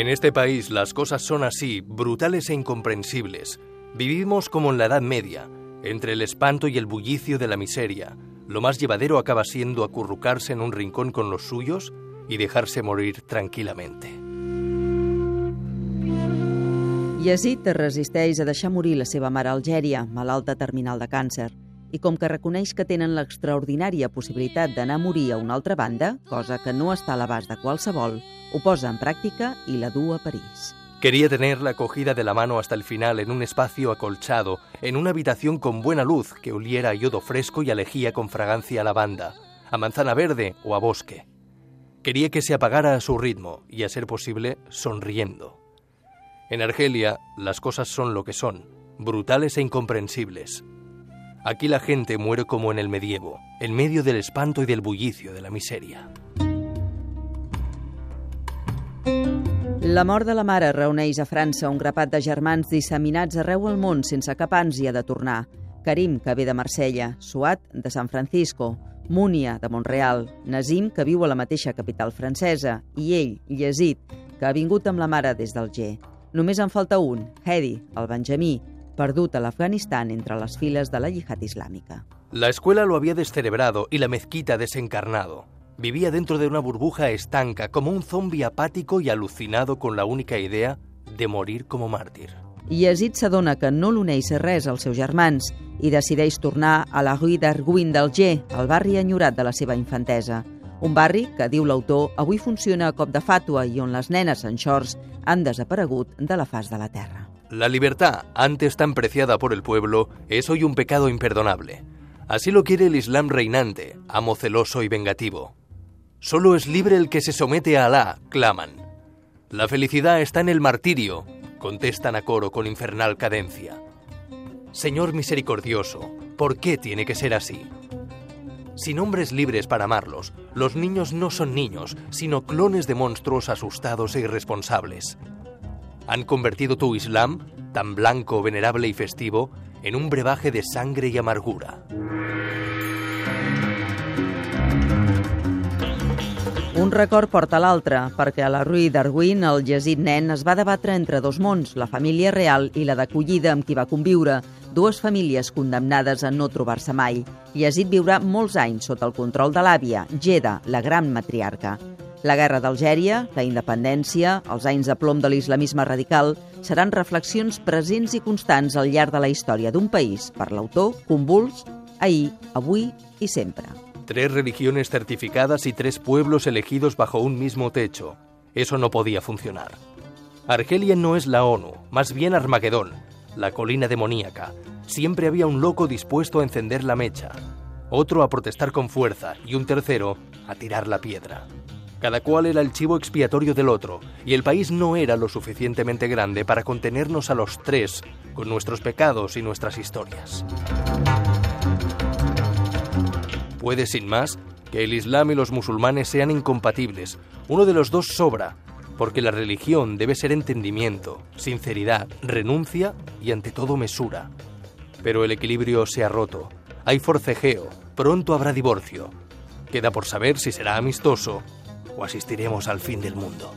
En este país las cosas son así, brutales e incomprensibles. Vivimos como en la Edad Media, entre el espanto y el bullicio de la miseria. Lo más llevadero acaba siendo acurrucarse en un rincón con los suyos y dejarse morir tranquilamente. Yazid es resisteix a deixar morir la seva mare a Algèria, malalta terminal de càncer, i com que reconeix que tenen l'extraordinària possibilitat d'anar a morir a una altra banda, cosa que no està a l'abast de qualsevol, ho en pràctica i la du a París. Quería tenerla cogida de la mano hasta el final en un espacio acolchado, en una habitación con buena luz que oliera a yodo fresco y a lejía con fragancia a lavanda, a manzana verde o a bosque. Quería que se apagara a su ritmo y, a ser posible, sonriendo. En Argelia las cosas son lo que son, brutales e incomprensibles. Aquí la gente muere como en el medievo, en medio del espanto y del bullicio de la miseria. La mort de la mare reuneix a França un grapat de germans disseminats arreu al món sense cap ànsia de tornar. Karim, que ve de Marsella, Suat, de San Francisco, Múnia, de Montreal, Nazim, que viu a la mateixa capital francesa, i ell, Yazid, que ha vingut amb la mare des d'Alger. Només en falta un, Hedi, el Benjamí, perdut a l'Afganistan entre les files de la yihad islámica. La escuela lo había descerebrado y la mezquita desencarnado. Vivía dentro de una burbuja estanca, como un zombi apático y alucinado con la única idea de morir como mártir. Yazid s'adona que no l'uneix res als seus germans i decideix tornar a la Rue d'Arguin d'Alger, el barri enyorat de la seva infantesa. Un barri que, diu l'autor, avui funciona a cop de fàtua i on les nenes en shorts han desaparegut de la faz de la terra. La libertad, antes tan preciada por el pueblo, es hoy un pecado imperdonable. Así lo quiere el Islam reinante, amo celoso y vengativo. Solo es libre el que se somete a Alá, claman. La felicidad está en el martirio, contestan a coro con infernal cadencia. Señor misericordioso, ¿por qué tiene que ser así? Sin hombres libres para amarlos, los niños no son niños, sino clones de monstruos asustados e irresponsables. Han convertido tu Islam, tan blanco, venerable y festivo, en un brebaje de sangre y amargura. Un record porta l'altre, perquè a la Rue d'Arguin el Yazid nen es va debatre entre dos mons, la família real i la d'acollida amb qui va conviure, dues famílies condemnades a no trobar-se mai. Yazid viurà molts anys sota el control de l'àvia, Geda, la gran matriarca. La guerra d'Algèria, la independència, els anys de plom de l'islamisme radical seran reflexions presents i constants al llarg de la història d'un país, per l'autor, convuls, ahir, avui i sempre. Tres religiones certificadas y tres pueblos elegidos bajo un mismo techo. Eso no podía funcionar. Argelia no es la ONU, más bien Armagedón, la colina demoníaca. Siempre había un loco dispuesto a encender la mecha, otro a protestar con fuerza y un tercero a tirar la piedra. Cada cual era el chivo expiatorio del otro, y el país no era lo suficientemente grande para contenernos a los tres con nuestros pecados y nuestras historias. Puede, sin más, que el Islam y los musulmanes sean incompatibles. Uno de los dos sobra, porque la religión debe ser entendimiento, sinceridad, renuncia y ante todo mesura. Pero el equilibrio se ha roto. Hay forcejeo, pronto habrá divorcio. Queda por saber si será amistoso o asistiremos al fin del mundo.